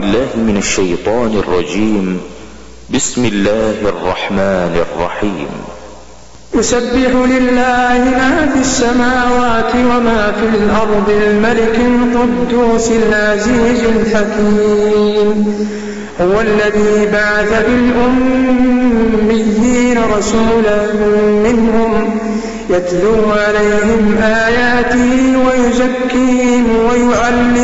بالله من الشيطان الرجيم. بسم الله الرحمن الرحيم. يسبح لله ما في السماوات وما في الأرض الملك القدوس العزيز الحكيم. هو الذي بعث بالأميين رسولا منهم يتلو عليهم آياته ويزكيهم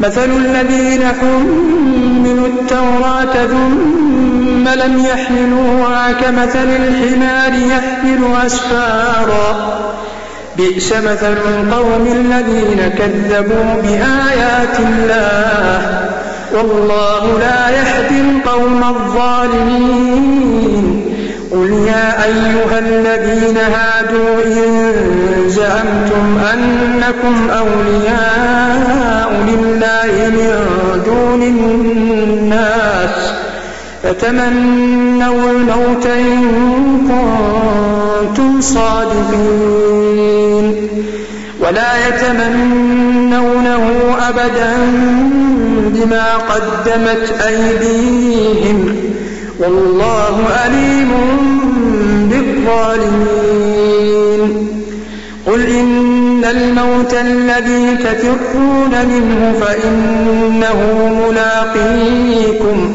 مثل الذين حملوا التوراة ثم لم يحملوها كمثل الحمار يحمل أسفارا. بئس مثل القوم الذين كذبوا بآيات الله. والله لا يهدي القوم الظالمين. قل يا أيها الذين هادوا إن زعمتم أنكم أولياء فتمنوا الموت إن كنتم صادقين. ولا يتمنونه أبدا بما قدمت أيديهم. والله أليم بالظالمين. قل إن الموت الذي تفرون منه فإنه ملاقيكم.